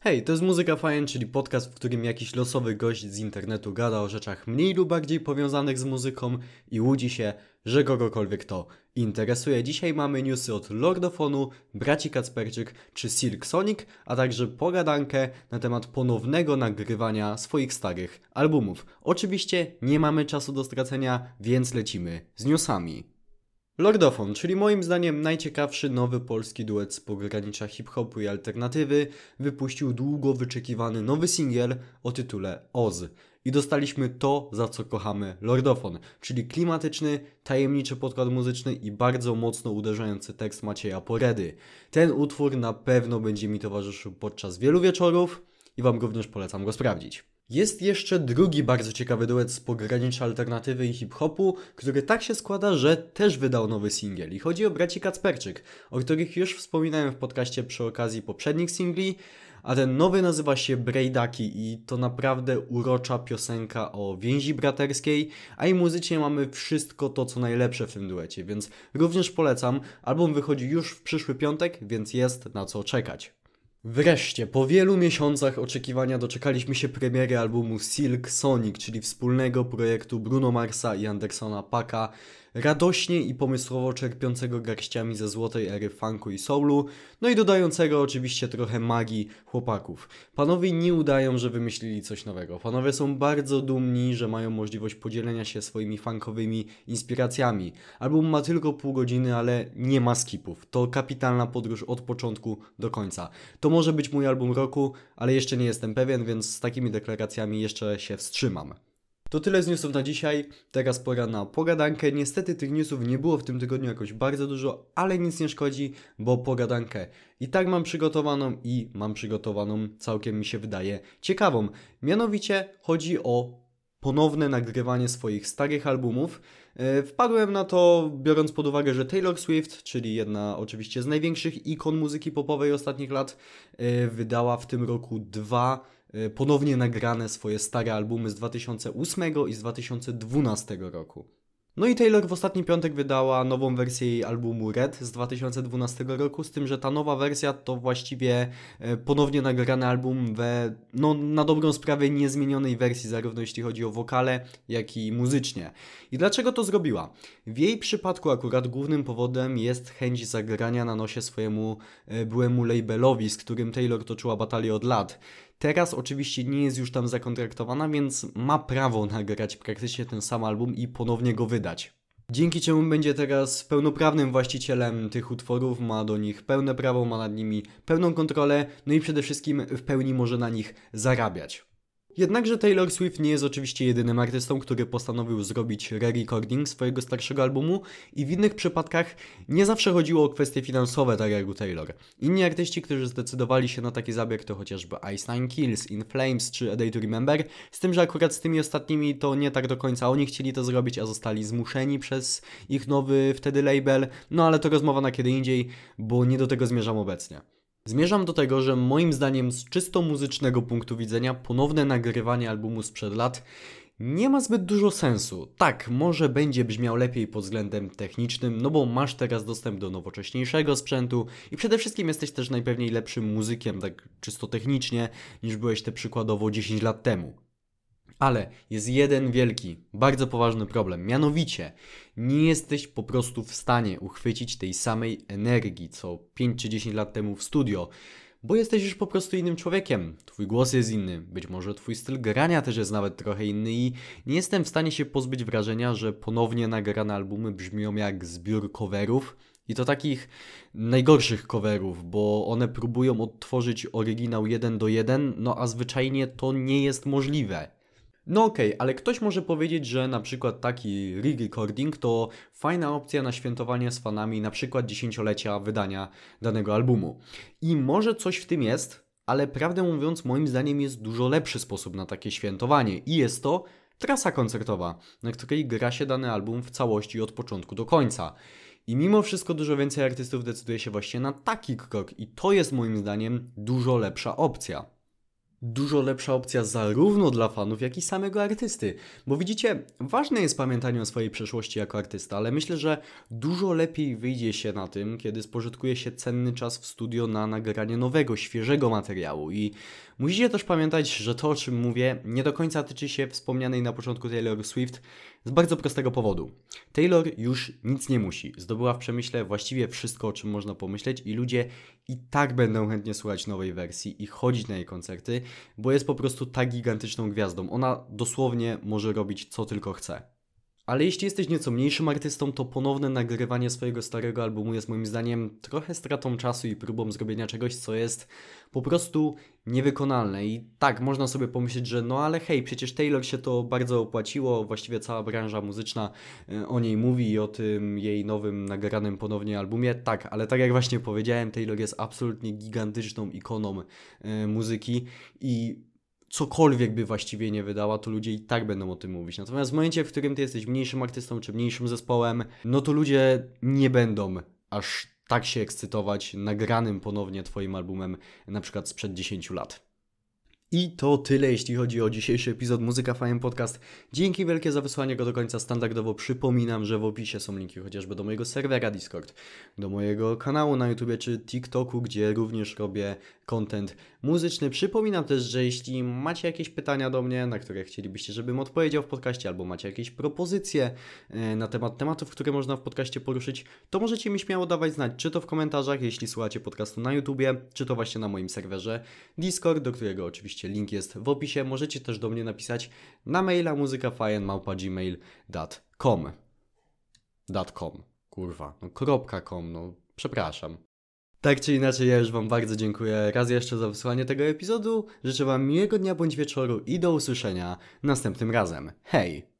Hej, to jest Muzyka Fajn, czyli podcast, w którym jakiś losowy gość z internetu gada o rzeczach mniej lub bardziej powiązanych z muzyką i łudzi się, że kogokolwiek to interesuje. Dzisiaj mamy newsy od Lordofonu, Braci Kacperczyk czy Silk Sonic, a także pogadankę na temat ponownego nagrywania swoich starych albumów. Oczywiście nie mamy czasu do stracenia, więc lecimy z newsami. Lordofon, czyli moim zdaniem najciekawszy nowy polski duet z pogranicza hip-hopu i alternatywy, wypuścił długo wyczekiwany nowy singiel o tytule Oz. I dostaliśmy to, za co kochamy Lordofon, czyli klimatyczny, tajemniczy podkład muzyczny i bardzo mocno uderzający tekst Macieja Poredy. Ten utwór na pewno będzie mi towarzyszył podczas wielu wieczorów i Wam również polecam go sprawdzić. Jest jeszcze drugi bardzo ciekawy duet z pogranicza alternatywy i hip-hopu, który tak się składa, że też wydał nowy singiel. I chodzi o braci Kacperczyk, o których już wspominałem w podcaście przy okazji poprzednich singli, a ten nowy nazywa się Brejdaki i to naprawdę urocza piosenka o więzi braterskiej, a i muzycznie mamy wszystko to, co najlepsze w tym duecie, więc również polecam. Album wychodzi już w przyszły piątek, więc jest na co czekać. Wreszcie, po wielu miesiącach oczekiwania doczekaliśmy się premiery albumu Silk Sonic, czyli wspólnego projektu Bruno Marsa i Andersona Paka, radośnie i pomysłowo czerpiącego garściami ze złotej ery funku i soulu, no i dodającego oczywiście trochę magii chłopaków. Panowie nie udają, że wymyślili coś nowego. Panowie są bardzo dumni, że mają możliwość podzielenia się swoimi funkowymi inspiracjami. Album ma tylko pół godziny, ale nie ma skipów. To kapitalna podróż od początku do końca. To może być mój album roku, ale jeszcze nie jestem pewien, więc z takimi deklaracjami jeszcze się wstrzymam. To tyle z newsów na dzisiaj. Teraz pora na pogadankę. Niestety tych newsów nie było w tym tygodniu jakoś bardzo dużo, ale nic nie szkodzi, bo pogadankę i tak mam przygotowaną i mam przygotowaną, całkiem mi się wydaje, ciekawą. Mianowicie chodzi o ponowne nagrywanie swoich starych albumów. E, Wpadłem na to biorąc pod uwagę, że Taylor Swift, czyli jedna oczywiście z największych ikon muzyki popowej ostatnich lat, e, wydała w tym roku dwa ponownie nagrane swoje stare albumy z 2008 i z 2012 roku. No i Taylor w ostatni piątek wydała nową wersję jej albumu Red z 2012 roku, z tym, że ta nowa wersja to właściwie e, ponownie nagrany album we, no na dobrą sprawę, niezmienionej wersji, zarówno jeśli chodzi o wokale, jak i muzycznie. I dlaczego to zrobiła? W jej przypadku akurat głównym powodem jest chęć zagrania na nosie swojemu e, byłemu labelowi, z którym Taylor toczyła batalię od lat. Teraz oczywiście nie jest już tam zakontraktowana, więc ma prawo nagrać praktycznie ten sam album i ponownie go wydać. Dzięki czemu będzie teraz pełnoprawnym właścicielem tych utworów, ma do nich pełne prawo, ma nad nimi pełną kontrolę, no i przede wszystkim w pełni może na nich zarabiać. Jednakże Taylor Swift nie jest oczywiście jedynym artystą, który postanowił zrobić re-recording swojego starszego albumu i w innych przypadkach nie zawsze chodziło o kwestie finansowe, tak jak u Taylor. Inni artyści, którzy zdecydowali się na taki zabieg to chociażby Nine Kills, In Flames czy A Day to Remember, z tym, że akurat z tymi ostatnimi to nie tak do końca oni chcieli to zrobić, a zostali zmuszeni przez ich nowy wtedy label, no ale to rozmowa na kiedy indziej, bo nie do tego zmierzam obecnie. Zmierzam do tego, że moim zdaniem z czysto muzycznego punktu widzenia ponowne nagrywanie albumu sprzed lat nie ma zbyt dużo sensu. Tak, może będzie brzmiał lepiej pod względem technicznym, no bo masz teraz dostęp do nowocześniejszego sprzętu i przede wszystkim jesteś też najpewniej lepszym muzykiem, tak czysto technicznie, niż byłeś te przykładowo 10 lat temu. Ale jest jeden wielki, bardzo poważny problem. Mianowicie, nie jesteś po prostu w stanie uchwycić tej samej energii co 5 czy 10 lat temu w studio, bo jesteś już po prostu innym człowiekiem. Twój głos jest inny, być może twój styl grania też jest nawet trochę inny i nie jestem w stanie się pozbyć wrażenia, że ponownie nagrane albumy brzmią jak zbiór coverów. I to takich najgorszych coverów, bo one próbują odtworzyć oryginał jeden do jeden, no a zwyczajnie to nie jest możliwe. No okej, okay, ale ktoś może powiedzieć, że na przykład taki re-recording to fajna opcja na świętowanie z fanami na przykład dziesięciolecia wydania danego albumu. I może coś w tym jest, ale prawdę mówiąc moim zdaniem jest dużo lepszy sposób na takie świętowanie i jest to trasa koncertowa, na której gra się dany album w całości od początku do końca. I mimo wszystko dużo więcej artystów decyduje się właśnie na taki krok i to jest moim zdaniem dużo lepsza opcja. Dużo lepsza opcja zarówno dla fanów, jak i samego artysty. Bo widzicie, ważne jest pamiętanie o swojej przeszłości jako artysta, ale myślę, że dużo lepiej wyjdzie się na tym, kiedy spożytkuje się cenny czas w studio na nagranie nowego, świeżego materiału. I musicie też pamiętać, że to, o czym mówię, nie do końca tyczy się wspomnianej na początku Taylor Swift z bardzo prostego powodu. Taylor już nic nie musi. Zdobyła w przemyśle właściwie wszystko, o czym można pomyśleć, i ludzie i tak będą chętnie słuchać nowej wersji i chodzić na jej koncerty, bo jest po prostu tak gigantyczną gwiazdą. Ona dosłownie może robić co tylko chce. Ale jeśli jesteś nieco mniejszym artystą, to ponowne nagrywanie swojego starego albumu jest moim zdaniem trochę stratą czasu i próbą zrobienia czegoś, co jest po prostu niewykonalne. I tak, można sobie pomyśleć, że no ale hej, przecież Taylor się to bardzo opłaciło, właściwie cała branża muzyczna e, o niej mówi i o tym jej nowym nagranym ponownie albumie. Tak, ale tak jak właśnie powiedziałem, Taylor jest absolutnie gigantyczną ikoną e, muzyki i cokolwiek by właściwie nie wydała, to ludzie i tak będą o tym mówić. Natomiast w momencie, w którym ty jesteś mniejszym artystą czy mniejszym zespołem, no to ludzie nie będą aż tak się ekscytować nagranym ponownie twoim albumem na przykład sprzed 10 lat. I to tyle, jeśli chodzi o dzisiejszy epizod Muzyka Fajem Podcast. Dzięki wielkie za wysłanie go do końca. Standardowo przypominam, że w opisie są linki chociażby do mojego serwera Discord, do mojego kanału na YouTube czy TikToku, gdzie również robię content muzyczny. Przypominam też, że jeśli macie jakieś pytania do mnie, na które chcielibyście, żebym odpowiedział w podcaście, albo macie jakieś propozycje e, na temat tematów, które można w podcaście poruszyć, to możecie mi śmiało dawać znać, czy to w komentarzach, jeśli słuchacie podcastu na YouTubie, czy to właśnie na moim serwerze Discord, do którego oczywiście link jest w opisie. Możecie też do mnie napisać na maila muzykafajen.gmail.com .com, kurwa, no .com, no przepraszam. Tak czy inaczej, ja już Wam bardzo dziękuję raz jeszcze za wysłanie tego epizodu. Życzę Wam miłego dnia bądź wieczoru i do usłyszenia następnym razem. Hej!